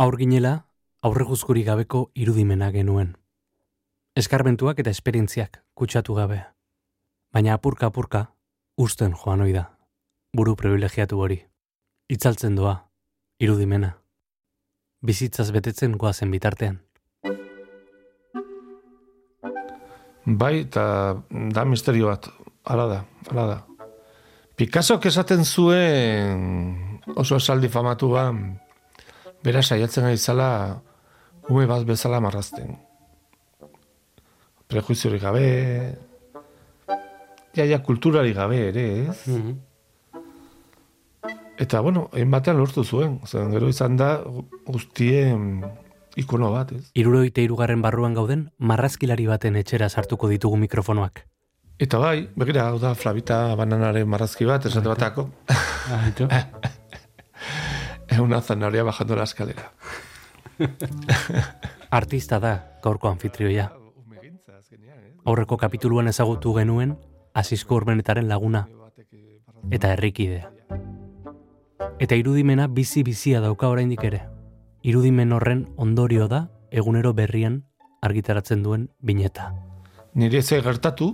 Aur ginela, gabeko irudimena genuen. Eskarbentuak eta esperientziak kutsatu gabe. Baina apurka apurka, usten joan oida. Buru privilegiatu hori. Itzaltzen doa, irudimena. Bizitzaz betetzen goazen bitartean. Bai, eta da misterio bat, ala da, ala da. Picasso esaten zuen oso esaldi famatu ba, bera saiatzen gaitzala ume bat bezala marrazten. Prejuiziorik gabe, ja, ja, kulturari gabe ere, ez? Mhm. Eta, bueno, batean lortu zuen. Zer, gero izan da guztien ikono bat, ez? Iruroite irugarren barruan gauden, marrazkilari baten etxera sartuko ditugu mikrofonoak. Eta bai, begira, hau da, Flavita bananaren marrazki bat, esate batako. Una zanahoria bajando la escalera. Artista da, gaurko anfitrioia. Aurreko kapituluan ezagutu genuen, Asisko Urbenetaren laguna, eta herrikidea. Eta irudimena bizi-bizia dauka oraindik ere. Irudimen horren ondorio da, egunero berrian argitaratzen duen bineta. Nire ez gertatu,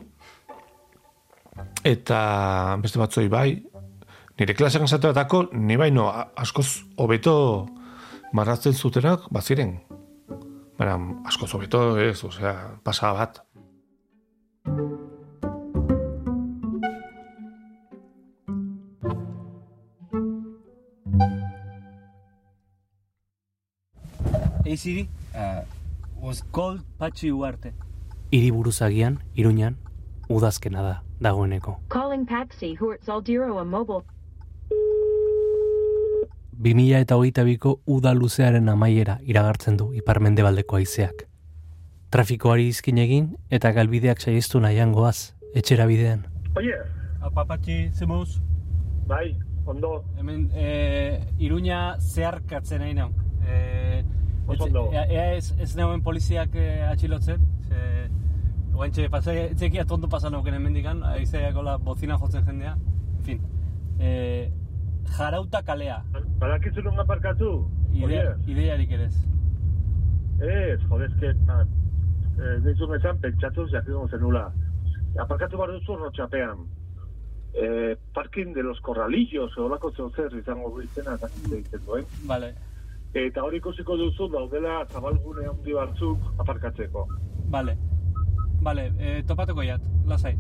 eta beste batzoi bai, nire klasean esate batako, ni baino askoz hobeto marrazten zutenak baziren. Baina, askoz hobeto ez, osea, pasada bat. Hey Siri, uh, was called Pachi Uarte. Buruzagian, iruñan, udazkena da, dagoeneko. Calling Patsy, Huartz Aldiro, a mobile. 2000 eta hogeita biko uda luzearen amaiera iragartzen du iparmendebaldeko haizeak. Trafikoari izkin egin eta galbideak saiestu nahian goaz, etxera bidean. Oye, Apa Pachi, zemuz? bai, ondo, Hemen, eh, Iruña zeharkatzen nahi nauk. Eh, ondo. Ea, ea ez, ez neuen poliziak eh, atxilotzen. Ze, Oantxe, pasa, etzekia tonto pasan auken hemendikan, aizeak hola bozina jotzen jendea. En fin, eh, jarauta kalea, badakizu non aparkatu? idea, ideiarik ere ez. Ez, jodezke, na, eh, dizun esan, pentsatu jakingo zenula. Aparkatu bar duzu rotxapean. Eh, parking de los corralillos, olako zer izango du izena, eta egiten duen. Vale, Eta hori ikusiko duzu daudela zabalgune handi batzuk aparkatzeko. vale. Vale, eh, topatuko jat, lasai.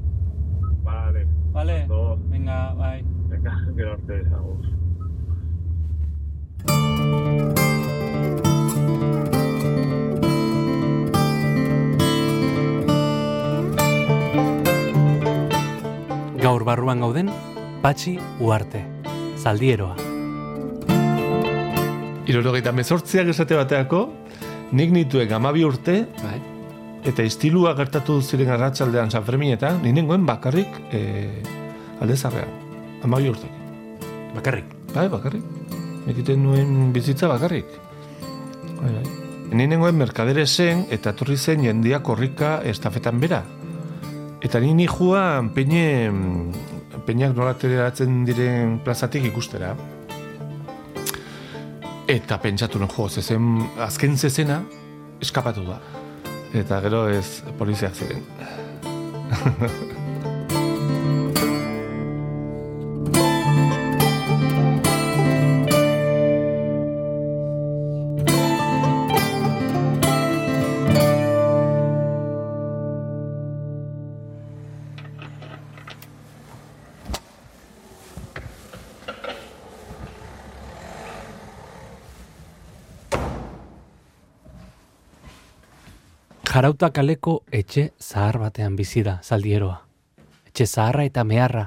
Vale, Vale, ondo, venga, bai. venga, gero arte, agur. Gaur barruan gauden, Patxi Uarte, zaldieroa. Irorogeita mezortziak esate bateako, nik nituen amabi urte, Bai. Eta istilua gertatu ziren arratsaldean San Ferminetan, ni nengoen bakarrik e, aldezarrean. Amabi urte. Bakarrik. Bai, bakarrik. Ekiten nuen bizitza bakarrik. Bai, bai. Ni merkadere zen, eta etorri zen jendia korrika estafetan bera. Eta ni nijua peine, peinak nola ateratzen diren plazatik ikustera. Eta pentsatu nuen, jo, zezen, azken zezena, eskapatu da. Eta gero ez poliziak ziren. Jarauta kaleko etxe zahar batean bizi da zaldieroa. Etxe zaharra eta meharra,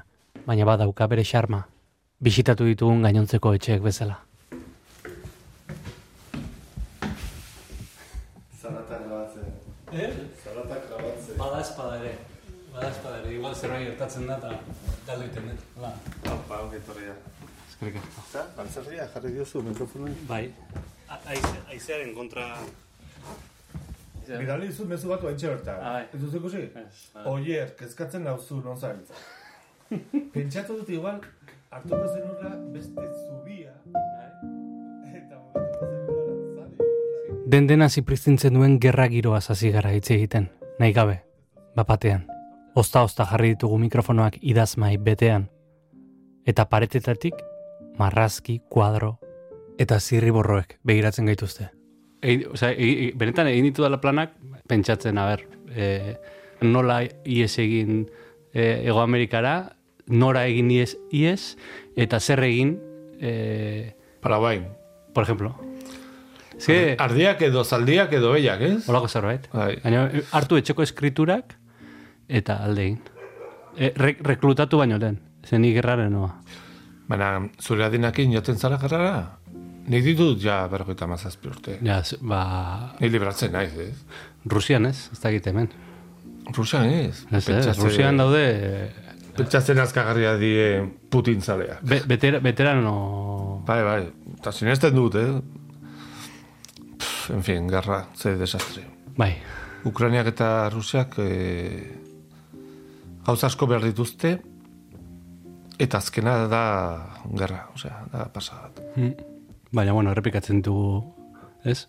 baina badauka bere xarma. Bisitatu ditugun gainontzeko etxeek bezala. Bada espada ere. Bada espada ere. Igual zerbait gertatzen da eta galdu egiten dut. Hala. Opa, ongi etorria. Eskerrik asko. Eta, baltzerria, jarri diozu mikrofonoen. Bai. Aizearen kontra... Bidali dizut mezu bat oaintxe bertan. Ah, bai. Ez duzu ikusi? Oier, kezkatzen nauzu non zabiltza. Pentsatu dut igual, hartuko zenurra beste zubia. Eta momentu zenurra lanzari. Den dena zipriztintzen duen gerra giroa hasi gara hitz egiten, nahi gabe, bapatean. Osta-osta jarri ditugu mikrofonoak idazmai betean. Eta paretetatik, marrazki, kuadro, eta zirriborroek begiratzen gaituzte. Egin, osea, e, e, benetan egin ditu dela planak, pentsatzen, a ber, e, nola ies egin e, Ego Amerikara, nora egin ies, ies eta zer egin, e, Paraguay. por ejemplo. Ze, Ardiak edo zaldiak edo behiak, ez? Olako zerbait. Bai. Baina hartu etxeko eskriturak eta alde egin. E, re, reklutatu baino lehen. Zen gerraren noa. Baina, zure adinakin joten zara garrara? Nik ditut ja berrogeita mazazpi urte. Ja, ba, Ni libratzen naiz, ez? Rusian ez, ez dakit hemen. Rusian ez. Ez, ez, Pentsatze- Rusian daude Pentsatzen azkagarria die Putin zalea. be, betera, veterano... Bai, bai. Eta sinesten dut, eh? Pff, en fin, garra, ze desastre. Bai, Ukrainiak eta Rusiak e, gauza asko behar dituzte, eta azkena da gerra, osea, da pasa bat. Baina bueno, errepikatzen ditugu, ez?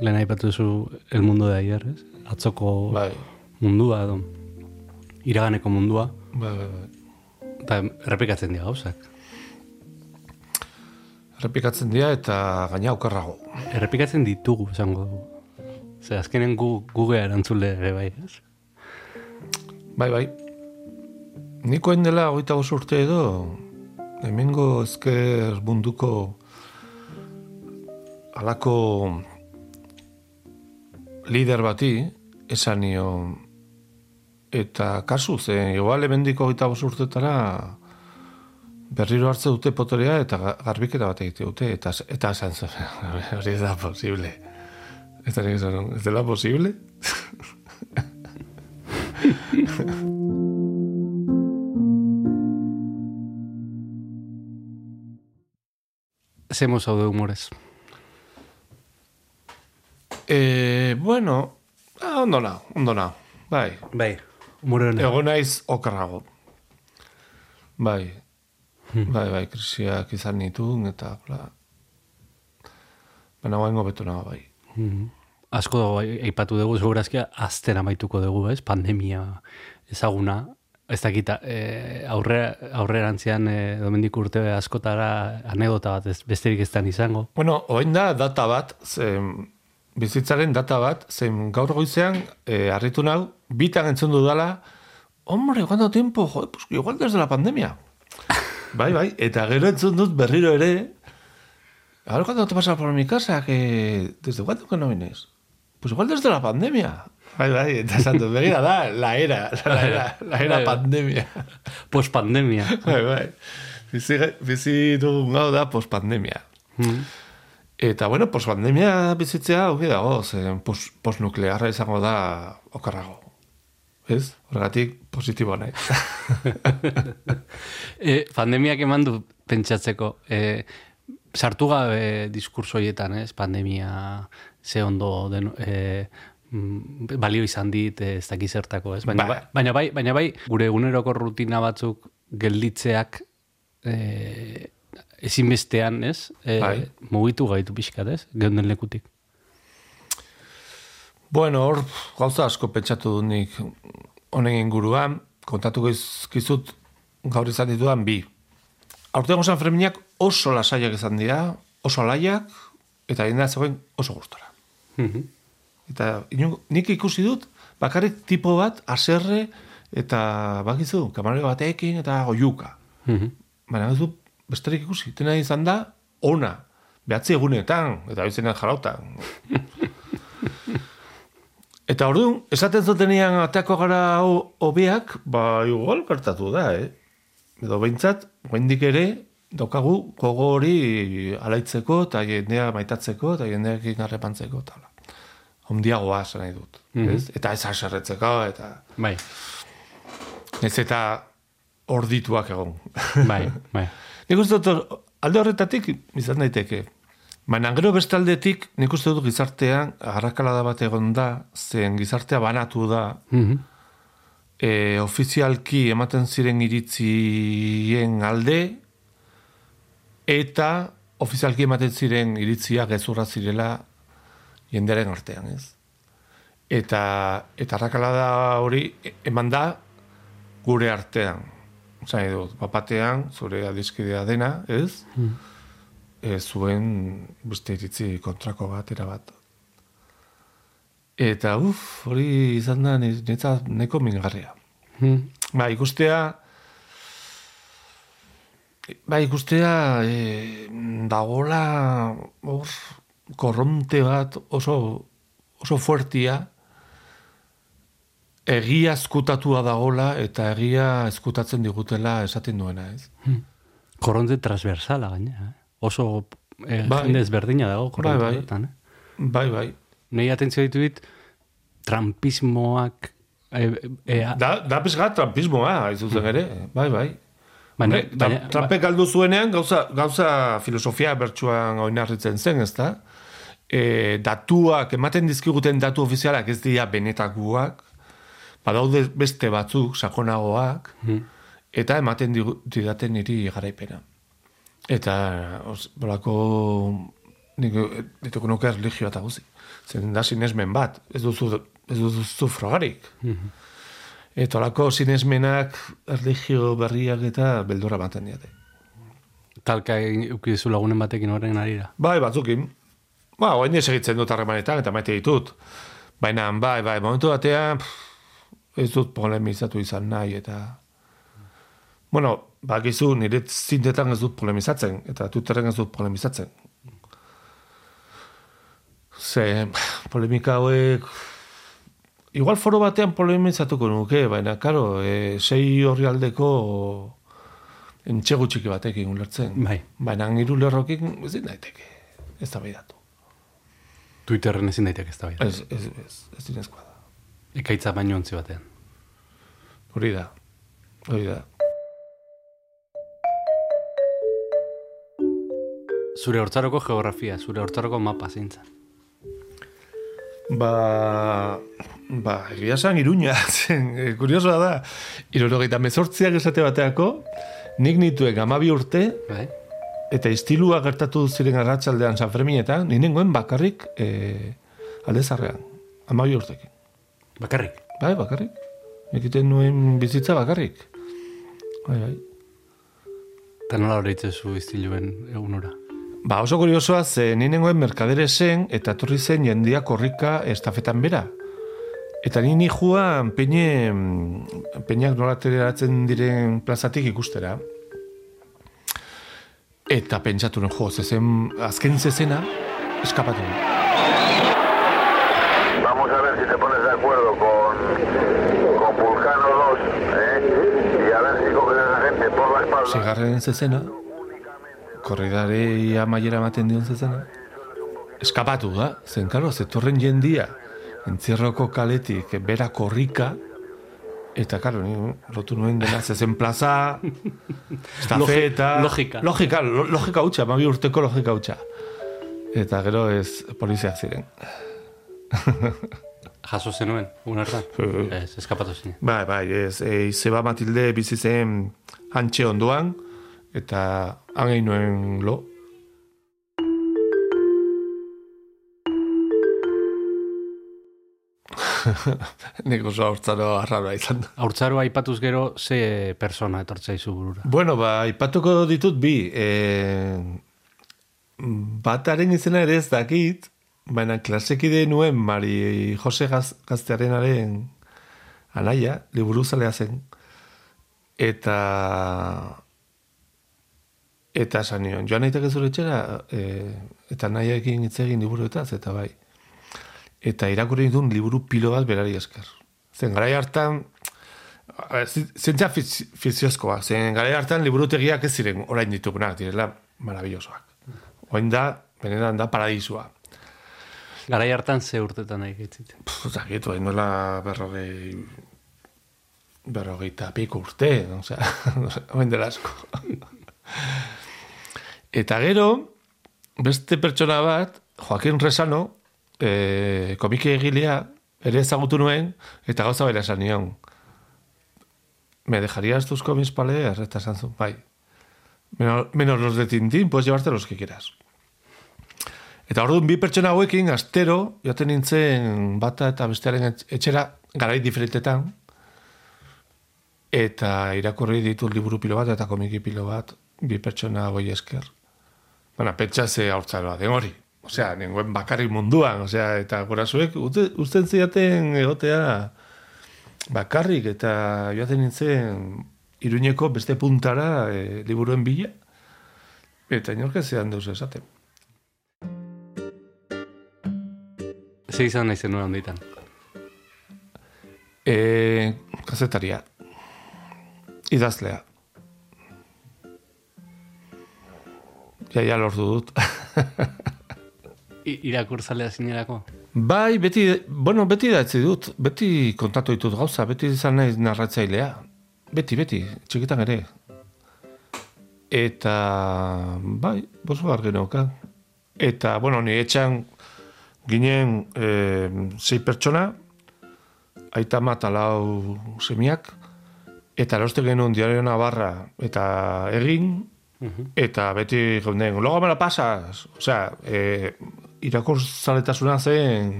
Lehen aipatu duzu el mundo de ayer, ez? Atzoko Bai, mundua edo iraganeko mundua, bai, bai, bai. eta errepikatzen dira gauzak. Errepikatzen dira eta gaina okerrago. Errepikatzen ditugu, esango dugu. Ze azkenen gu, gugea erantzule ere bai, ez? Bai, bai. Nikoen dela bost urte edo, hemengo ezker munduko alako lider bati, esan nio, eta kasu, ze igual hemendiko hogeita bost urtetara berriro hartze dute potorea eta ga- garbiketa bat egite dute, eta, eta esan zen, hori da posible. Eta nik esan, ez dela posible? Zemo zaude humorez. E, bueno, ah, ondo na, ondo na. Bai, Bai. Humore honen. ego naiz okerrago. Bai, bai, bai, krisiak izan nitun, eta, bla. Baina guaingo betu nago, bai. Asko dago ai- aipatu dugu, segurazkia, azten amaituko dugu, ez? Pandemia ezaguna. Ez dakita, e, aurre, aurrerantzean e, domendik urte askotara anekdota bat ez, besterik ez izango. Bueno, oain da data bat, zen, bizitzaren data bat, zen gaur goizean, e, harritu nau, bitan entzun dudala, hombre, ¿cuánto tiempo? Joder, pues igual desde la pandemia. bai, bai, eta gero entzun dut berriro ere, a ver cuándo te pasas por mi casa, que desde cuándo que no vienes? Pues igual desde la pandemia. Bai, bai, eta esan dut, begira da, la era, la era, la era Bai, bai. pandemia. Post-pandemia. bai, bai. Bizi, bizi dugun gau da pospandemia. Mm. Eta, bueno, pospandemia bizitzea, hobi dago, zen pos, posnuklearra izango da okarrago. Ez? Horregatik, positibo nahi. E, pandemiak eman du pentsatzeko. E, sartu gabe diskurso horietan, ez? Pandemia ze ondo den, e, balio izan dit, ez daki zertako, ez? Baina, Ba. bai, baina, bai, baina bai, gure eguneroko rutina batzuk gelditzeak e, ezinbestean, ez? E, Bai. Mugitu gaitu pixkat, ez? Geunden lekutik. bueno, hor, gauza asko pentsatu dut nik honen inguruan, kontatu gizkizut gaur izan ditudan bi. Aurtengo San Ferminak oso lasaiak izan dira, oso laiak, eta jendea zegoen oso gustora. Mhm. Eta inungo, nik ikusi dut, bakarrik tipo bat, aserre, eta bakizu, kamarero batekin, eta goiuka. Mhm. Baina ez du, besterik ikusi, tena izan da, ona, behatzi egunetan, eta bizenean jarautan. eta orduan, esaten zutenean ateako gara ho- hobeak, ba, igual gertatu da, eh? Edo behintzat, guendik ere, daukagu gogo hori alaitzeko, eta jendea maitatzeko, eta jendeakin harrepantzeko, eta hala. Ondiagoa, esan nahi dut. ez? Eta ez haserretzeko, eta... Bai, Ez eta ordituak egon. bai, bai. nik uste dut, alde horretatik izan daiteke. Baina gero bestaldetik, nik uste dut gizartean, arrakalada bat egon da, zen gizartea banatu da, Mhm. e, ofizialki ematen ziren iritzien alde, eta ofizialki ematen ziren iritzia gezurra zirela jendearen artean, ez? Eta, eta arrakalada hori eman da gure artean. Zain dut, bapatean, zure adizkidea dena, ez? Mm. E, zuen beste iritzi kontrako bat, bat. Eta, uf, hori izan da, netzat neko mingarria. Mm. Ba, ikustea, ba, ikustea, e, dagola, hor, korronte bat oso, oso fuertia, egia eskutatua dagola eta egia eskutatzen digutela esaten duena, ez? Hmm. Korronte transversala gaina, eh? Oso eh, Bai. jende ezberdina dago korronte Bai, bai. eh? Bai, bai. Nei atentzio ditu dit, trampismoak... E, e, a- Da, da pizga trampismoa, hain zuzen ere. Bai, bai. baina, Hombre, tra- Trumpek galdu zuenean gauza, gauza filosofia bertsuan oinarritzen zen, ez da? E, datuak, ematen dizkiguten datu ofizialak ez dira benetakuak, badaude beste batzuk, sakonagoak, Hmm. eta ematen didaten niri garaipena. Eta, os, bolako, nik dituko nuke religioa eta guzi. Zen da sinesmen bat, ez duzu, ez duzu frogarik. Eta olako sinesmenak erligio berriak eta beldura ematen diate. talka ukizu lagunen batekin horren arira. Bai, batzukin. Ba, oain ez egitzen dut harremanetan eta maite ditut. Baina, bai, bai, momentu batean pff, ez dut polemizatu izan nahi eta... Bueno, bakizu nire zintetan ez dut polemizatzen eta Twitterren ez dut polemizatzen. Ze, polemika hauek... Igual foro batean polemizatuko nuke, baina, karo, e, sei horri aldeko entxegu txiki batekin ulertzen. Bai. Baina hiru lerrokin ez dit daiteke. Ez da behiratu. Twitterren ezin daiteke ez da bai. Ez, ez, ez, ez dinezkoa da. Ekaitza baino ontzi batean. Hori da. Hori da. Zure hortzaroko geografia, zure hortzaroko mapa zintzen. Ba, ba, egia esan iruña, zen, e, kuriosoa da, irurogeita mezortziak esate bateako, nik nituen amabi urte, Bai? eta istilua gertatu ziren arratsaldean San Ferminetan, ni nengoen bakarrik e, aldezarrean, amabi urtekin. Bakarrik. Bai, bakarrik. Ekiten nuen bizitza bakarrik. Bai, bai. Eta nola hori zu iztiluen egunora. Ba, oso kuriosoa ze ni nengoen merkadere zen eta etorri zen jendia korrika estafetan bera. Eta ni nijua peine, peinak nola ateratzen diren plazatik ikustera. Eta pentsatu nuen, jo, zezen, azken zezena, eskapatu. Vamos a ver si te pones de acuerdo con Vulcano 2, ¿eh? Y a ver si coges a esa gente Segarren zezena, korridare amaiera ematen dion zezena, eskapatu da, zen, karo, zetorren jendia, entzierroko kaletik, bera korrika, eta, karo, ni lotu nuen dena zezen plaza, estafeta, logika. logika, lo- logika hutsa, mabi urteko logika hutsa. Eta gero ez poliziak ziren. Jaso zenuen, egun hartan. ez, eskapatu zinen. Bai, bai, ez, e, Izeba Matilde bizi zen antxe ondoan, eta hangein nuen lo. Nik oso hortzaro arraroa izan da. Haurtzaro aipatuz gero, ze persona etortzaizu burura. Bueno, ba, ipatuko ditut bi. E, bataren izena ere ez dakit, baina klasekide nuen Mari Jose Gaz, Gaztearenaren anaia, liburuzalea zen. Eta eta esan nion, joan nahitek ez etxera, e, eta nahiakin hitz egin liburuetaz, eta bai. Eta irakurri ditun liburu pilo bat berari esker. Zen garai hartan, zientzia fiz- fiziozkoa, zen garai hartan liburutegiak ez ziren orain ditugunak, direla marabillosoak. Oain da, benetan da paradisua. Garai hartan ze urtetan nahi gitzit. Zakit, oain nola berrogei berrogeita piko urte, osea, oain dela asko. Eta gero, beste pertsona bat, Joaquin Resano, e, komike egilea, ere ezagutu nuen, eta gauza bera esan nion. Me dejarías tus cómics para leer? Eta esan zuen, bai. Menos, menos los de Tintín, puedes llevarte los que quieras. Eta orduan bi pertsona hauekin, astero, joaten nintzen bata eta bestearen etx- etxera, garai diferentetan, eta irakurri ditu liburu pilo bat eta komiki pilo bat, bi pertsona hoi esker. Baina, pentsa ze haurtzaroa den hori. Osea, nengoen bakarrik munduan, osea, eta gurasoek ute- uzten ziaten egotea bakarrik, eta joaten nintzen iruñeko beste puntara e, liburuen bila, eta inork ez zean deus esaten. Ze izan nahi zenuen handitan. E, kazetaria. Idazlea. Ja, ja lortu dut. I, irakurzalea zinerako? bai, beti, bueno, beti datzi dut. Beti kontatu ditut gauza. Beti izan naiz narratzailea. Beti, beti, txikitan ere. Eta, bai, boso argi neukan. Eta, bueno, ni etxan ginen e, sei pertsona, aita mat alau semiak, eta eroste genuen diario Navarra, eta egin, eta beti geunden, logo me la pasas, osea, e, irakurzaletasuna zen,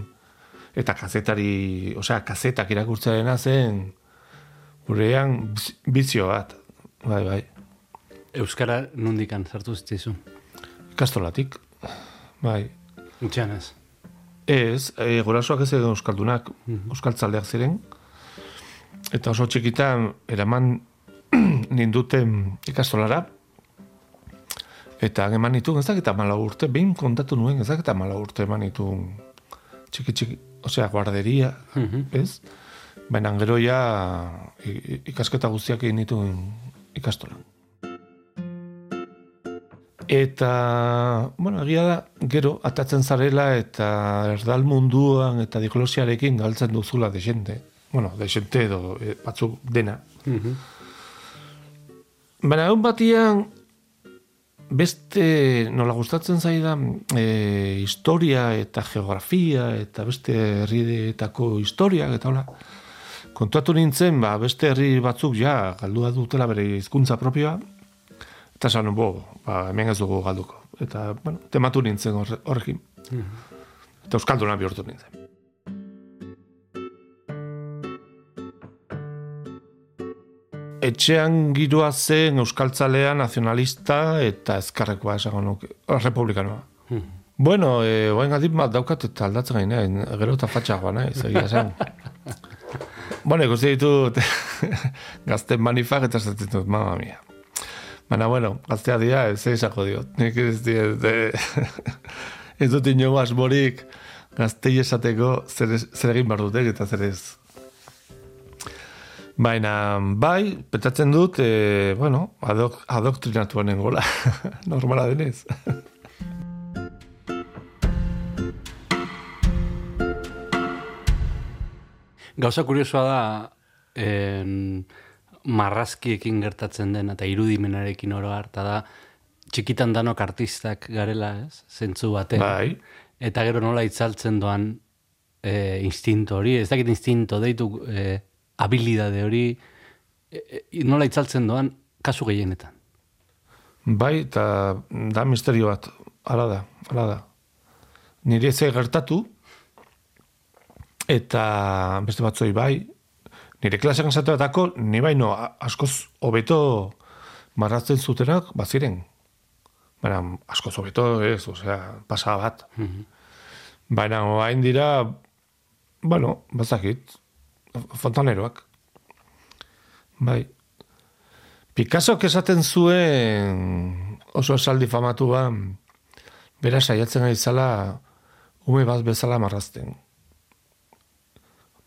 eta kazetari, osea, kazetak irakurtzearena zen, gurean biz- bizio bat, bai, bai, Euskara nundikan sartu zitzizu. ikastolatik, bai, Utxean ez. Ez, e, gurasoak ez euskaldunak, euskaltzaldeak ziren, eta oso txikitan eraman ninduten ikastolara, eta eman nituen, ez dakit amala urte, behin kontatu nuen, ez dakit amala urte eman nituen txiki txiki, osea, guarderia, ez? Baina gero ja ikasketa guztiak egin nituen ikastolan. Eta, bueno, egia da, gero, atatzen zarela eta erdal munduan eta diglosiarekin galtzen duzula desente. Bueno, desente edo e, batzuk dena. Baina, egun batian, beste, nola gustatzen zaidan, e, historia eta geografia eta beste herrietako historiak eta hola, kontuatu nintzen, ba, beste herri batzuk ja galdua dutela bere hizkuntza propioa, eta esan, bo, ba, hemen ez dugu galduko. Eta, bueno, tematu nintzen horre- horrekin. Eta euskalduna bihurtu nintzen. Etxean giroa zen euskaltzalea, nazionalista eta ezkarrekoa esango nuke, republikanoa. Bueno, e, oain adit bat daukat eta aldatzen gaine, gero eta fatxagoa nahi, egia zen. bueno, ikusi ditut gazten manifak eta esaten dut, mama mia. Baina, bueno, gaztea dira, ez izako diot. Nik ez diet, e, ez dut inogu asmorik gaztei esateko zer, zer egin behar dutek eta zer ez. Baina, bai, petatzen dut, e, bueno, adok, adoktrinatu gola, normala denez. Gauza kuriosoa da, en, marrazkiekin gertatzen den, eta irudimenarekin oro harta da, txikitan danok artistak garela, ez? Zentzu batean. Bai. Eta gero nola itzaltzen doan e, instinto hori, ez dakit instinto, deitu e, habilidade hori, e, e, nola itzaltzen doan kasu gehienetan. Bai, eta da misterio bat, hala da, hala da. Nire ez gertatu, eta beste batzoi bai, nire klasean esateatako, ni baino askoz hobeto marrazten zutenak baziren. Baina askoz hobeto ez, osea, pasa bat. Baina hain dira, bueno, bazakit, fontaneroak. Bai. Picassok esaten zuen oso esaldi famatua bera saiatzen gaizala ume bat bezala marrazten.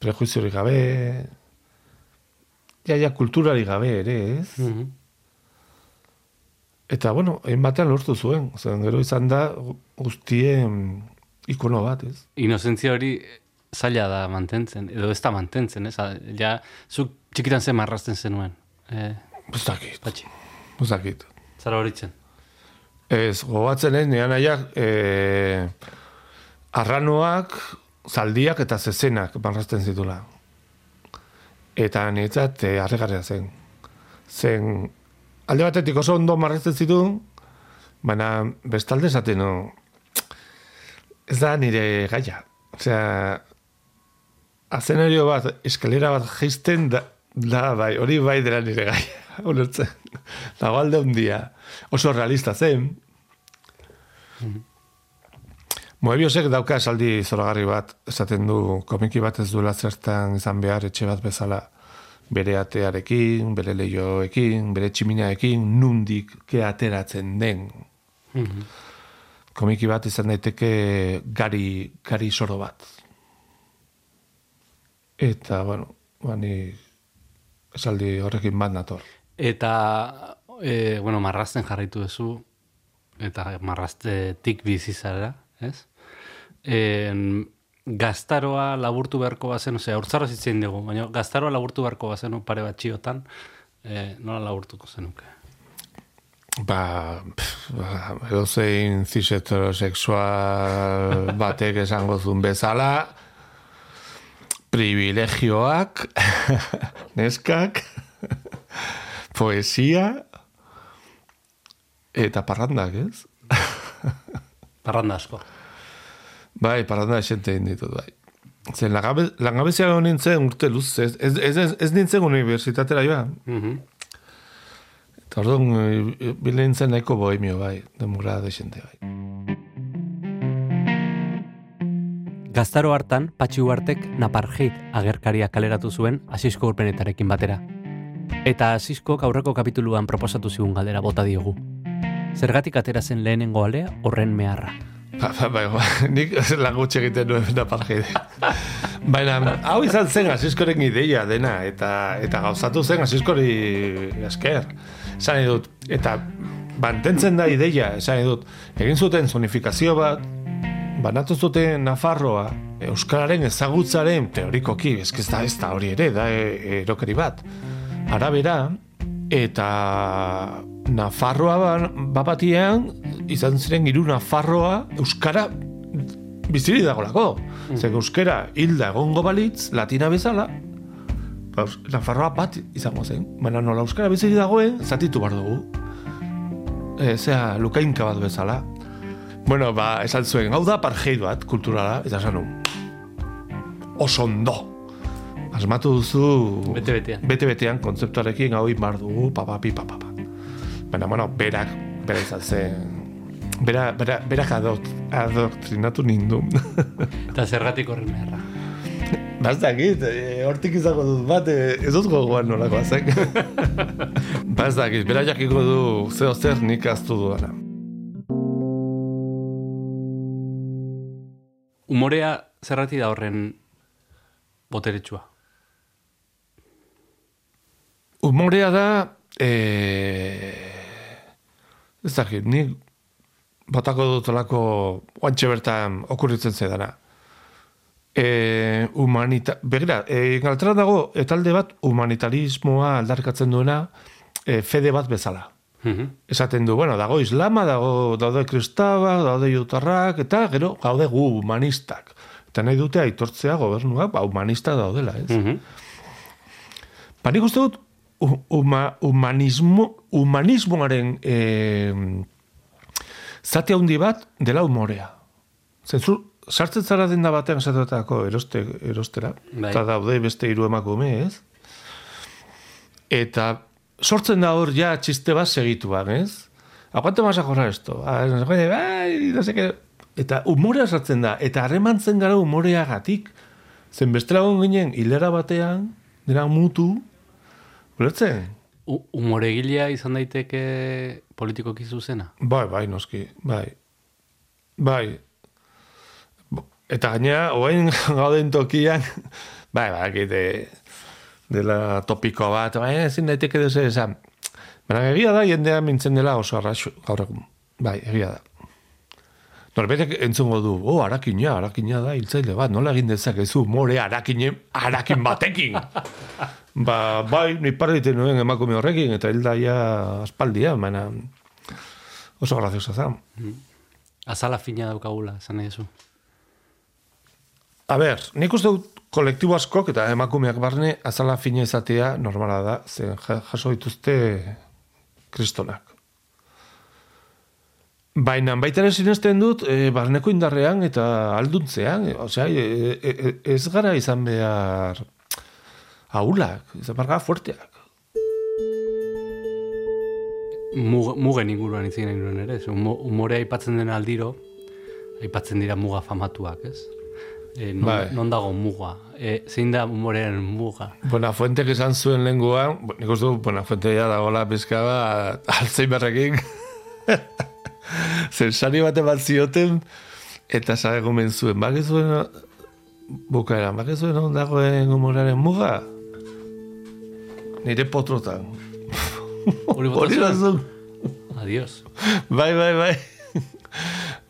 Prejuiziorik gabe, ja, ja, kulturari gabe ere, ez? Eta, bueno, egin lortu zuen. Zen, gero izan da guztien ikono bat, ez? Inozentzia hori zaila da mantentzen, edo ez da mantentzen, ez? Ja, zuk txikitan zen marrazten zenuen. E, Ez dakit, patxi, ez dakit. zara horitzen. Ez, gogatzen ez, nian aiak, e, arranoak, zaldiak eta zezenak marrazten zitula. Eta niretzat e, arregarria zen. Zen, alde batetik oso ondo marrazten zituen, baina bestalde esaten no, ez da nire gaia. Osea, azenario bat, eskalera bat jaisten da, da bai, hori bai dela nire gaia. Ulertzen. Dago alde hundia. Oso realista zen. Moebiosek dauka esaldi zoragarri bat, esaten du komiki bat ez duela zertan izan behar etxe bat bezala bere atearekin, bere leioekin, bere tximineaekin, nundik ke ateratzen den. Komiki bat izan daiteke gari, gari soro bat. Eta, bueno, bani esaldi horrekin bat nator. Eta, e, bueno, marrazten jarraitu duzu, eta marraztetik bizi zara, ez? En, gaztaroa laburtu beharko bazen, osea, urtzarra zitzen dugu, baina gaztaroa laburtu beharko bazen pare bat txiotan, e, nola laburtuko zenuke? Ba, pff, ba edo zein heterosexual batek esango zuen bezala, privilegioak, neskak, poesia, eta parrandak, ez? Parranda asko. Bai, parranda esente egin ditut, bai. Zen, langabe, langabezia nintzen urte luz, ez, ez, ez, ez nintzen unibertsitatera joa. Mhm. Eta orduan, e, bile nintzen nahiko bohemio, bai, demora desente, bai. Gaztaro hartan, Patxi Uartek Naparjeit agerkaria kaleratu zuen Asisko urpenetarekin batera. Eta Asiskok aurreko kapituluan proposatu zigun galdera bota diogu. Zergatik atera zen lehenengo alea horren meharra. Ba, ba, ba, ba, nik lan gutxi egiten nuen da parjeide. Baina, hau izan zen asiskoren ideia dena, eta eta gauzatu zen asiskori esker. Esan nahi dut, eta mantentzen da ideia, esan nahi dut, egin zuten zonifikazio bat, banatu zuten Nafarroa, Euskararen ezagutzaren teorikoki, ez da, ez da hori ere, da e, erokeri bat. Arabera, eta Nafarroa ban- bapatian, izan ziren hiru Nafarroa Euskara biziri dagolako. Zer Euskara hilda egongo balitz, latina bezala, ba, Nafarroa bat izango zen. Baina nola Euskara biziri dagoen, zatitu bar dugu. E, zera, lukainka bat bezala. Bueno, ba, esan zuen, hau da parjeit bat, kulturala, eta esan nu. Oso ondo. Asmatu duzu... Bete-betean. Bete-betean, kontzeptuarekin hau inbar dugu, papa, pi, papa, pa. Baina, bueno, berak, bera izan zen... Bera, bera, berak adot, adoktrinatu nindun. Eta zergatik horren meharra. Bazdakit, e, hortik izango dut bat, e, ez dut gogoan nolakoa zen. Bazdakit, bera jakiko du zeo zer nik aztu duana. Umorea zerrati da horren boteretsua. Humorea da, e, ez dakit, nik botako dutolako oantxe bertan okurritzen zaidana. E, humanita, begira, e, galtera dago, etalde bat humanitarismoa aldarkatzen duena e, fede bat bezala. Mhm. Esaten du, bueno, dago islama, dago daude kristabak, daude jutarrak, eta gero gaude gu humanistak. Eta nahi dute aitortzea gobernuak, ba, humanista daudela, ez? Mhm. Ba, nik uste dut, huma, humanismo, humanismoaren e, zati handi bat dela humorea. Zentzu, sartzen zara denda batean esatetako eroste, erostera, Bai. eta daude beste hiru emakume, ez? Eta sortzen da hor ja txiste bat segituan, ez? Aguante vas a jorrar esto? Ah, no sé qué, ai, no sé qué. Eta humorea sartzen da, eta harremantzen gara humoreagatik. Zen bestela egon ginen hilera batean, dira mutu, ulertzen? U- Umoregilea izan daiteke politikoki zuzena. Bai, bai, noski, bai. Bai. Eta gainera, oain gauden tokian, bai, bai, dela topiko bat, bai, ezin daiteke deus esan. Baina egia da, jendea mintzen dela oso arraxo, gaur egun. Bai, egia da. Norbetek entzungo du, oh, arakina, arakina da, hiltzaile bat, nola egin dezakezu, more arakine, arakin batekin. ba, bai, ni parriten nuen emakume horrekin, eta hilda ja aspaldia, baina oso graziosa da. Azala fina daukagula, nahi duzu. A ber, nik uste dut kolektibo askok eta emakumeak barne azala fina izatea normala da, zen ja- jaso dituzte kristonak. Baina baita sinesten dut, e, barneko indarrean eta alduntzean, osea, e, e, e, ez gara izan behar aulak, izan behar gara fuerteak. Mug, mugen inguruan izan nahi nuen ere, humorea aipatzen den aldiro, aipatzen dira muga famatuak, ez? E, non, Bai. non dago muga? E, zein da humorearen muga? Buenafuentek esan zuen lenguan, bu- nik uste du Buenafuente ja dagoela pizka bat Alzheimerrekin. Zensari bate bat zioten, eta zagumen zuen, bakizuen bukaeran, bakizuen on dagoen humoraren muga? Nire potrotan. Hori Hori zuen? da zuen. Adios. Bai, bai, bai.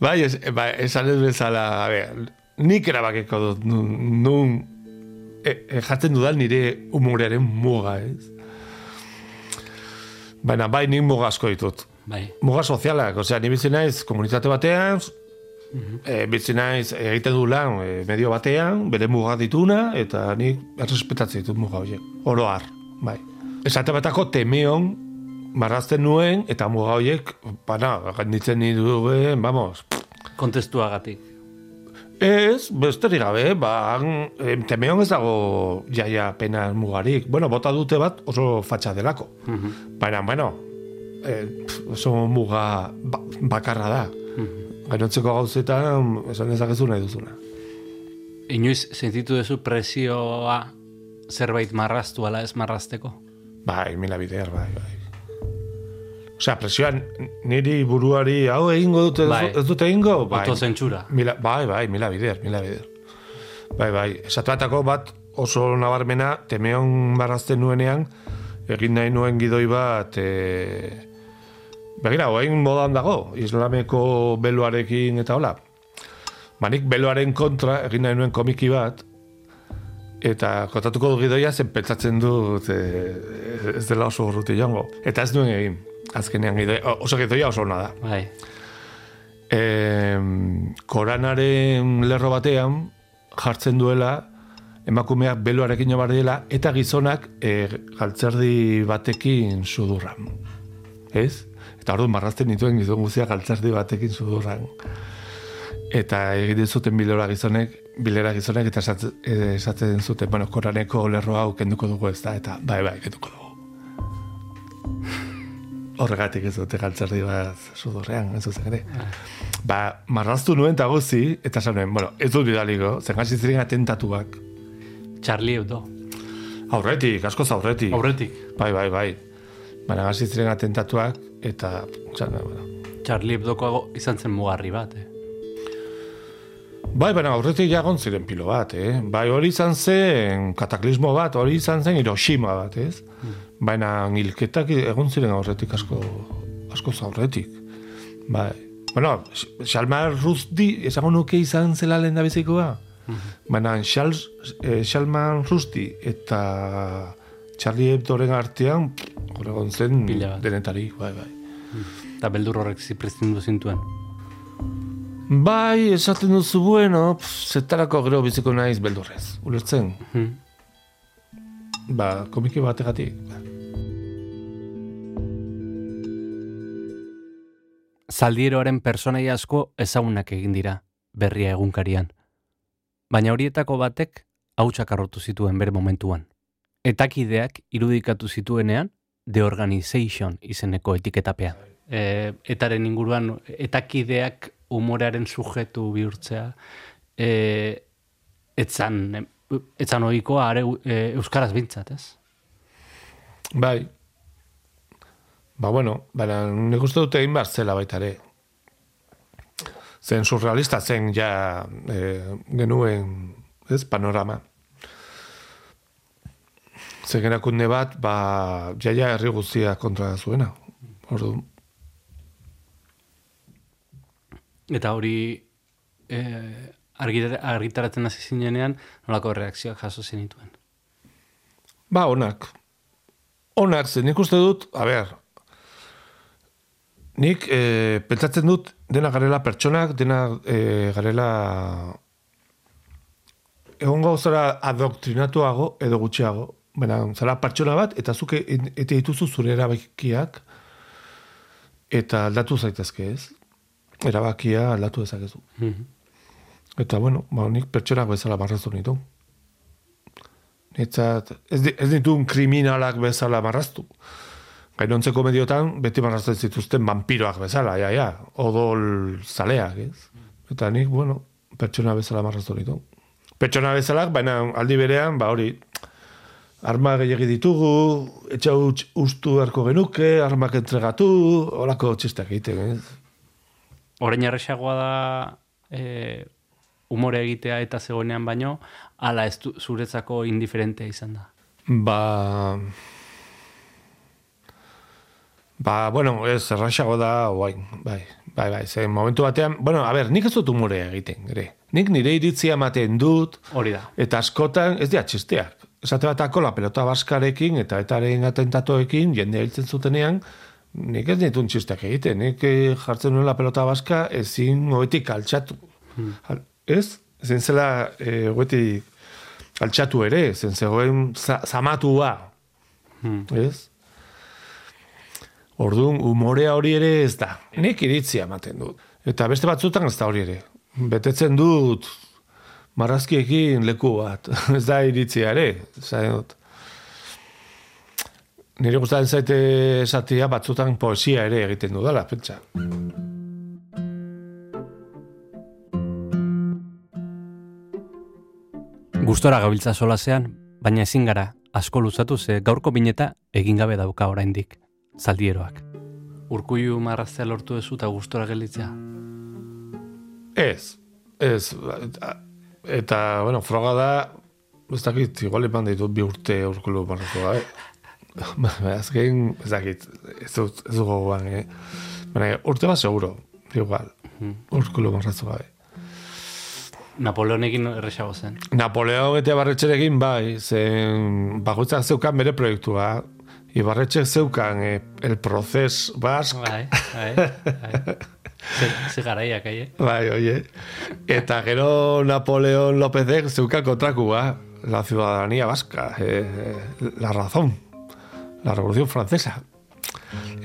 bai, es, bai, esan ez bezala, a ber, nik erabakeko dut, nun, nun e, e, jatzen dudan nire humorearen muga, ez? Baina, bai, nik muga asko ditut. Bai. Muga sozialak, osea, ni bizi naiz komunitate batean, e, bizi naiz egiten du lan e, medio batean, bere muga dituna, eta nik errespetatzen ditut muga horiek. Oro har, bai. Esate batako temeon marrazten nuen, eta muga horiek, bana, ganditzen niduen, vamos, Kontestuagatik. Ez, besterik gabe, ba, temeon ez dago jaia pena mugarik. Bueno, bota dute bat oso fatxa delako. Baina, bueno, pf, oso muga ba, bakarra da. Gainontzeko gauzetan, esan dezakezu nahi duzuna. Inoiz sentitu duzu presioa zerbait marraztu ala ez marrazteko? Bai, mila bider, bai, bai. Osea, presioan niri buruari hau egingo dute, Bai. ez dute egingo? Bai. Autozentsura. Mila, bai, bai, mila bider, mila bider. Bai, bai, esatuatako bat oso nabarmena, temeon marrazten nuenean, egin nahi nuen gidoi bat, e... begira, oain modan dago, islameko beloarekin eta hola. Banik beloaren kontra egin nahi nuen komiki bat, eta kontatuko du gidoia zen pentsatzen dut e, ez dela oso urruti joango. Eta ez nuen egin, azkenean gidoia, oso gidoia oso ona da Bai. e, koranaren lerro batean jartzen duela emakumeak beloarekin jo dela eta gizonak e, galtzerdi batekin sudurran. Ez? Eta orduan marrazten dituen gizon guztiak galtzerdi batekin sudurran. Eta egiten zuten bilera gizonek, bilera gizonek eta esatzen, esatzen zuten, bueno, koraneko lerro hau kenduko dugu ez da, eta bai, bai, kenduko dugu. Horregatik ez dute galtzerdi bat sudurrean, ez zuzen ere. Ba, marraztu nuen eta guzi, eta esan nuen, bueno, ez dut bidaliko, zen hasi ziren atentatuak. Charlie Hebdo. Aurretik, askoz aurretik. Aurretik. Bai, bai, bai. Baina hasi ziren atentatuak, eta, nuen, bueno. Charlie Hebdoko izan zen mugarri bat, eh? Bai, baina aurretik jagon ziren pilo bat, eh? Bai, hori izan zen kataklismo bat, hori izan zen Hiroshima bat, ez? Baina hilketak egon ziren aurretik asko, asko aurretik. Bai. Bueno, Salman Rushdie, esango nuke izan zela lehen da bizikoa. Baina eh, Salman Rushdie eta Charlie Hebdoren artean, hor egon zen denetari, bai, bai. Eta beldur horrek zipreztindu zintuen. Bai, esaten duzu bueno, pff, zetarako gero biziko naiz beldurrez, ulertzen? Hmm. Ba, komiki bategatik. ba. Zaldieroaren personai asko ezagunak egin dira, berria egunkarian. Baina horietako batek hautsak arrotu zituen bere momentuan. Etakideak irudikatu zituenean, The Organization izeneko etiketapean. E, etaren inguruan, etakideak umorearen sujetu bihurtzea, e, etzan, etzan ohikoa are, e, euskaraz bintzat, ez? Bai. Ba, bueno, baina nik uste dute egin zela baita ere. Zen surrealista zen ja e, genuen, ez, panorama. Zen erakunde bat, ba, jaia herri guztia kontra zuena. Ordu, Eta hori e, argitara- argitaratzen hasi zinenean, nolako reakzioak jaso zenituen. Ba, onak. Onak, zen nik uste dut, a ber, nik e, pentsatzen dut dena garela pertsonak, dena e, garela egon gauzara adoktrinatuago edo gutxiago. Baina, zara pertsona bat, eta zuke eta dituzu zure erabakiak, eta aldatu zaitezke ez. Erabakia aldatu dezakezu. Mhm. Eta, bueno, ba, nik pertsonak bezala marraztu nitu. Nitzat, ez, ez ditun kriminalak bezala marraztu. Gainontzeko mediotan, beti marrazten zituzten vampiroak bezala, ja, ja, odol zaleak, ez? Eta nik, bueno, pertsona bezala marraztu nitu. Pertsona bezalak, baina aldi berean, ba hori, arma gehiagi ditugu, etxa ustu beharko genuke, armak entregatu, horako txistak egiten, ez? Orain erresagoa da e, umore egitea eta zegoenean baino, ala ez du, zuretzako indiferentea izan da. Ba... Ba, bueno, ez, erraxago da, bai, bai, bai, bai, ze momentu batean, bueno, a ber, nik ez dut umore egiten, ere. Nik nire iritzia ematen dut, Hori da. eta askotan ez dira txisteak. Esate batako la pelota baskarekin eta etaren atentatoekin jende hiltzen zutenean, nik ez ditun txisteak egiten, nik eh, jartzen nuen la pelota baska ezin hobetik altxatu. Al- Ez? Ezin zela eh, hobetik altxatu ere, zen zegoen za, zamatua. Ez? Orduan, umorea hori ere ez da. Nik iritzia ematen dut. Eta beste batzutan ez da hori ere. Betetzen dut marrazkiekin leku bat. ez da iritzia ere. Zain dut. Nire gustatzen zaite esatia batzutan poesia ere egiten dudala, pentsa. Gustora gabiltza solasean, baina ezin gara asko luzatu ze gaurko bineta egin gabe dauka oraindik zaldieroak. Urkuiu marraztea lortu duzu eta gustora gelditzea. Ez, ez, eta, eta bueno, froga da, ez dakit, igual eman ditut bi urte urkulu marraztu gabe. Azken, ez dakit, ez dut, ez dugu gogoan, eh? Baina, urte bat seguro, igual, urkulu marraztu gabe. Napoleonekin erresago zen. Napoleon eta Ibarretxerekin bai, zen bakoitzak zeukan bere proiektua. Ibarretxek zeukan eh, el proces bask, Bai, bai, bai. Ze, ze garaiak, eh? bai, oie. Eta gero Napoleon Lópezek zeukan kontrakua, la ciudadanía vasca, eh, eh, la razón, la revolución francesa.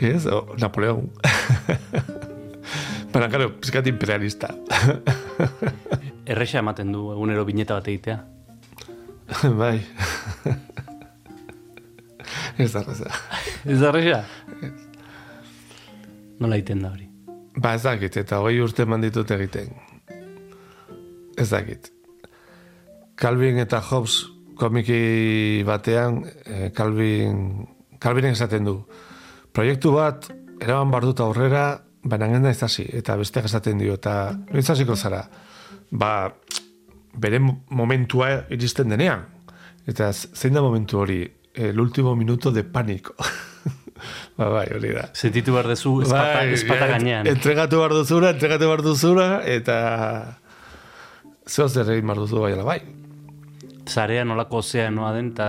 Ez, o, Napoleón. Baina, claro, pizkat imperialista. Erresa ematen du egunero bineta bat egitea. bai. Ez da, ez da. Ez da erresa? Nola egiten da hori? Ba, ez dakit, eta hogei urte eman ditut egiten. Ez dakit. Calvin eta Hobbes komiki batean, eh, Calvin, Calvinen esaten du. Proiektu bat, eraman bar dut aurrera, baina genda ez hasi, eta besteak esaten dio, eta noiz hasiko zara. Ba, bere momentua iristen denean. Eta zein da momentu hori? El último minuto de pánico. ba, bai, hori da. Sentitu behar dezu espata, Bai, espata gainean. Entregatu behar duzura, entregatu behar duzura, eta zeo zer egin behar duzu bai ala bai. Zarea nolako ozeanoa den, eta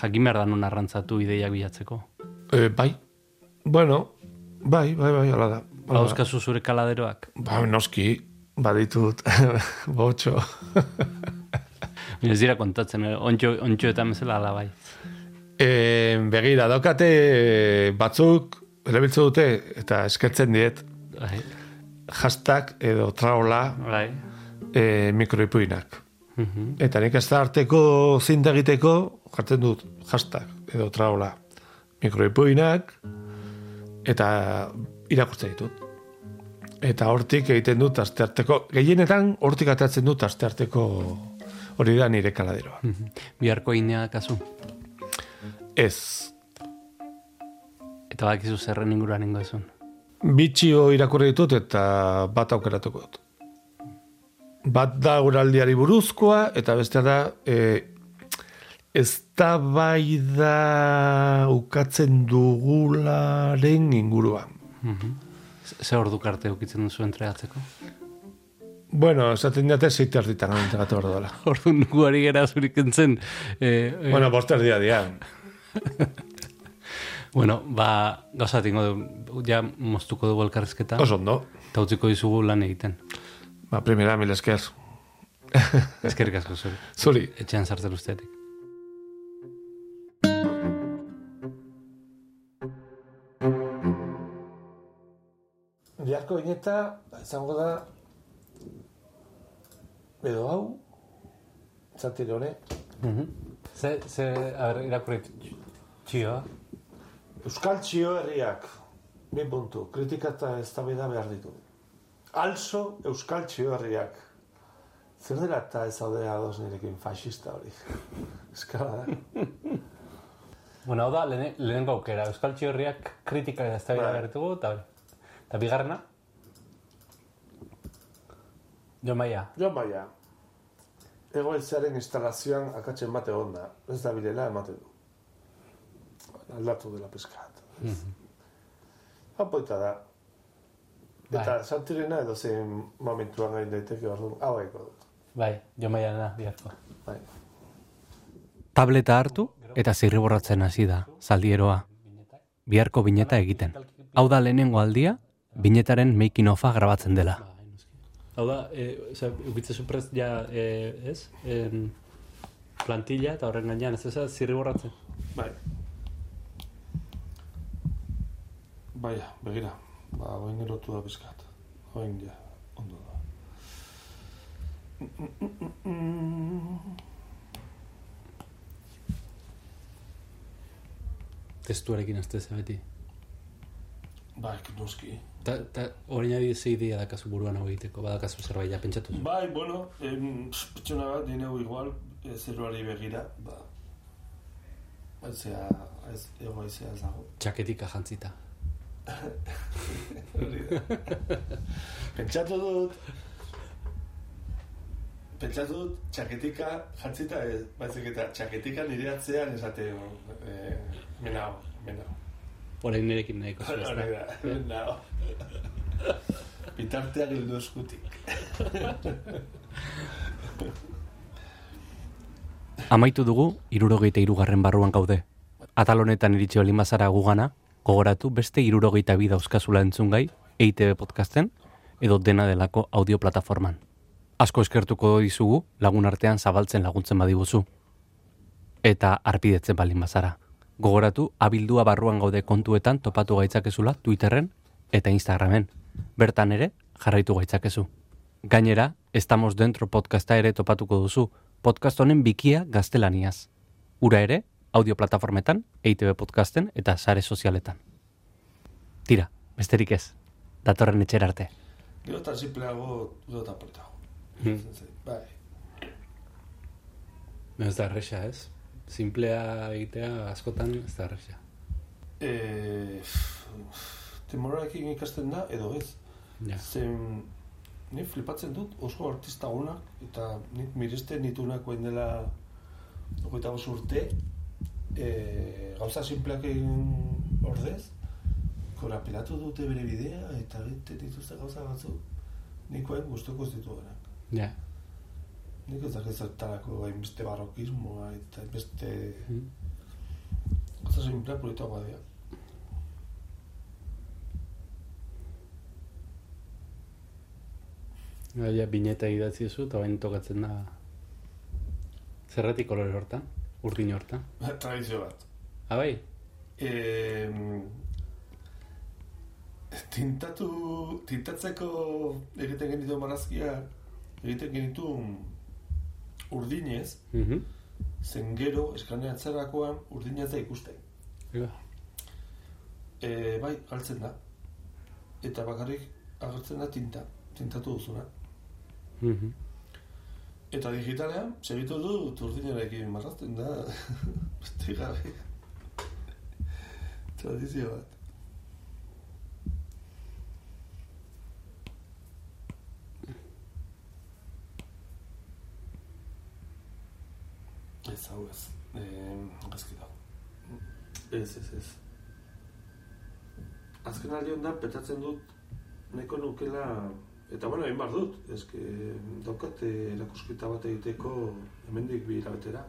jakin behar da non arrantzatu ideiak bilatzeko. E, bai, bueno, bai, bai, bai, ala da. Bauzkazu zure kaladeroak. Ba, noski, baditut, botxo. Ez dira kontatzen, eh? ontxo, ontxo eta bezala ala bai. e, begira, daukate batzuk, erabiltzen dute, eta eskertzen diet, Bai, hashtag edo traola bai. e, mikroipuinak. Mhm. Eta nik ez da arteko zinta egiteko, jartzen dut hashtag edo traola mikroipuinak, eta irakurtzen ditut. Eta hortik egiten dut astearteko, gehienetan hortik atatzen dut astearteko hori da nire kaladeroa. Mhm. Biharko inea kasu. Ez, Eta bakizu zerren inguruan ingo ezun. bitxio irakurri ditut eta bat aukeratuko dut. Bat da guraldiari buruzkoa, eta bestea da e, ez da bai da ukatzen dugularen inguruan. Ze- Ze ordu karte ukitzen duzu entregatzeko? Bueno, esaten dute zeite arditan entregatu behar dela. Ordu nuguari gera zurik entzen. Eh, eh, Bueno, boste erdia dia. bueno, ba, gauza tingo du, ja moztuko dugu elkarrezketa. Oso ondo. Eta utziko dizugu lan egiten. Ba, primera, mil esker. Ezkerrik asko zuri. Zuri. Etxean sartzen ustetik. Biharko bineta, izango da, edo hau, zatire hone, Ze, ze, a ber, irakurri txioa. Euskal Txio herriak, bi puntu, kritika eta eztabaida behar ditu. Also Euskal Txio herriak. Zer dela eta ez hau ados nirekin fascista hori. Eskala da. Bueno, hau da, lehen, lehenengo aukera. Euskal Txiorriak kritika eta eztabaida Bai. bertugu, eta eta bigarrena? Jon Maia. Joan baia, egoitzaren instalazioan akatzen bate egon da. Ez da bilela ematen du. Aldatu dela peskat. Apoita da. Eta Bai. santirena edo zein momentuan gain daiteke orduan, hau eko dut. Bai, Jon Maia dena, biharko. Bai. Tableta hartu eta zirriborratzen hasi da, zaldieroa. Biharko bineta egiten. Hau da lehenengo aldia, binetaren making offa grabatzen dela. Hau da, e, oza, ukitzezu prest ja, e, ez? En, plantilla eta horren gainean, ez ez zirriborratzen. Bai. Baia, begira. Ba, oin erotu da bizkat. Oin ja, ondo da. Testuarekin azte beti. Bai, noski. Ta, ta hori nahi ze idea dakazu buruan hau egiteko, badakazu zerbait ja pentsatu. Bai, bueno, em, pertsona bat, dineu igual, eh, zeruari begira, ba, aizea, ez, ego aizea ez dago. Txaketika jantzita. Pentsatu dut, pentsatu dut, txaketika jantzita ez, baizik eta txaketika nire atzean esate, eh, menao, menao. Orain nirekin nahiko zu, ez Hori da? menao. Bitartean hildu eskutik. Amaitu dugu, irurogeita irugarren barruan gaude. Atal honetan iritsi olin bazara gugana, gogoratu beste irurogeita bi dauzkazula entzungai, EITB podcasten, edo dena delako audio plataforman. Asko eskertuko dizugu lagun artean zabaltzen laguntzen badiguzu. Eta arpidetzen balin bazara. Gogoratu, abildua barruan gaude kontuetan topatu gaitzakezula Twitterren eta Instagramen. Bertan ere, jarraitu gaitzakezu. Gainera, Estamos Dentro podcasta ere topatuko duzu, podcast honen bikia gaztelaniaz. Ura ere, audio plataformetan, EITB podcasten eta sare sozialetan. Tira, besterik ez, datorren etxera arte. Gero eta simpleago, gero eta portago. Hmm. Bai. Ez da erresa, ez? Simplea egitea askotan ez da erresa. E, temorarekin ikasten da, edo ez. Ja. Zen, ni flipatzen dut oso artista onak, eta nik miresten nitunak dela ogeita bost urte, e, gauza simpleak egin ordez, korapelatu dute bere bidea, eta egiten dituzte gauza batzuk, nik oen guztuko ez dituenak. Ja. Nik ez dakit zertarako hainbeste barrokismoa eta hainbeste Mm. gauza simplea politagoa dira. Ja, bineta idatzi zu, eta bain tokatzen da... Zerratik kolore hortan? Urdin hortan? Tradizio bat. Ah, bai? E, tintatu, tintatzeko egiten genitu marazkia, egiten genitu urdinez, Mhm. zen gero eskaneatzerakoan urdina ez da ikusten. Ja. E, bai, galtzen da. Eta bakarrik agertzen da tinta, tintatu duzuna. Mhm. Eta digitalean, segitu du urdinarekin marrazten da. Beste garri. Tradizio bat. Ez hau ez. Eh, Gazki da. Ez, ez, ez. Azken aldi honetan petatzen dut nahiko nukela eta bueno, egin behar dut, eske daukat eh, erakusketa bat egiteko hemendik bi hilabetera.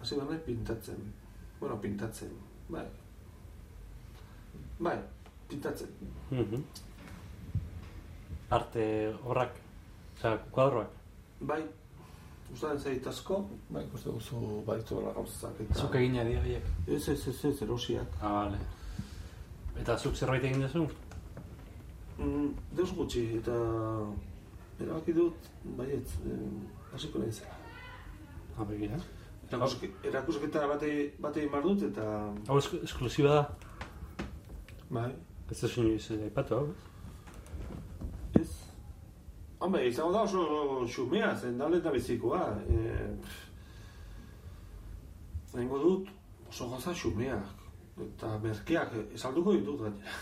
Hasi behar nahi pintatzen. Bueno, pintatzen. Bai. Bai, pintatzen. Mhm. Arte horrak, osea, kuadroak. Bai, Gustatzen zait asko, bai, ikuste duzu baditu bela gauzak eta... Zuk egina dira biek. Ez, ez, ez, ez, erosiak. Ah, vale. Eta zuk zerbait egin duzu? Mm, deus gutxi, eta erabaki dut, baiet, eh, hasiko nahi zela. Ha, begira. Erakuske, erakusketa bate, bate mar dut, eta... Hau esk esklusiba da. Bai, Ez da sinu izan aipatu, hau. ez. Hombre, izango da oso xumea, zen da lehen da bizikoa. E, Nengo dut oso goza xumeak. Eta merkeak, esalduko ditut gainera.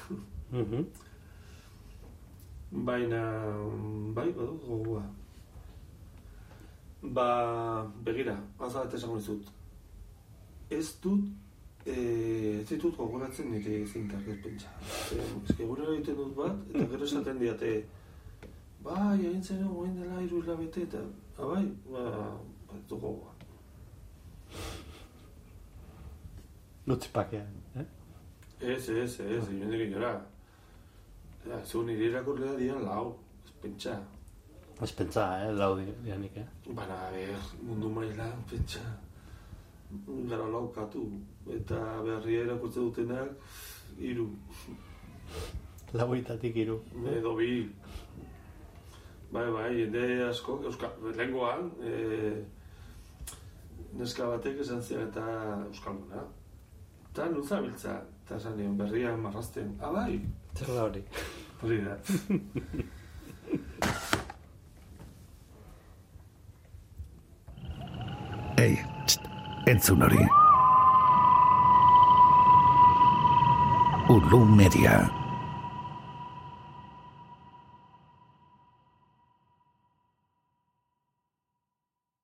Mhm. Baina, bai, badut gogoa. Ba, begira, gauza bat esango dizut. Ez dut, e, ez ditut gogoratzen nire zintak ez pentsa. E, gure egiten dut bat, eta gero esaten diate, bai, egin zen goin dela iru hilabete, eta, ah, bai, ba, ba, ez du gogoa. Lutzi pakean, eh? Ez, ez, ez, inondik inora. Ja, zu nire irakurlea dian lau, ez pentsa. Ez pentsa, eh, laudi, dianik, eh? Baina, a ber, mundu mailan, pentsa, gara laukatu, eta berria irakurtze dutenak, hiru Lauitatik iru. edo bi. Bai, bai, jende asko, euskal, lehengoan, e, neska batek esan zian eta euskalduna. Eta nuza biltza, eta esan nion berria marrazten, ah, bai, Zer da hori? hori da. Ei, txt, entzun hori. Ulu Media.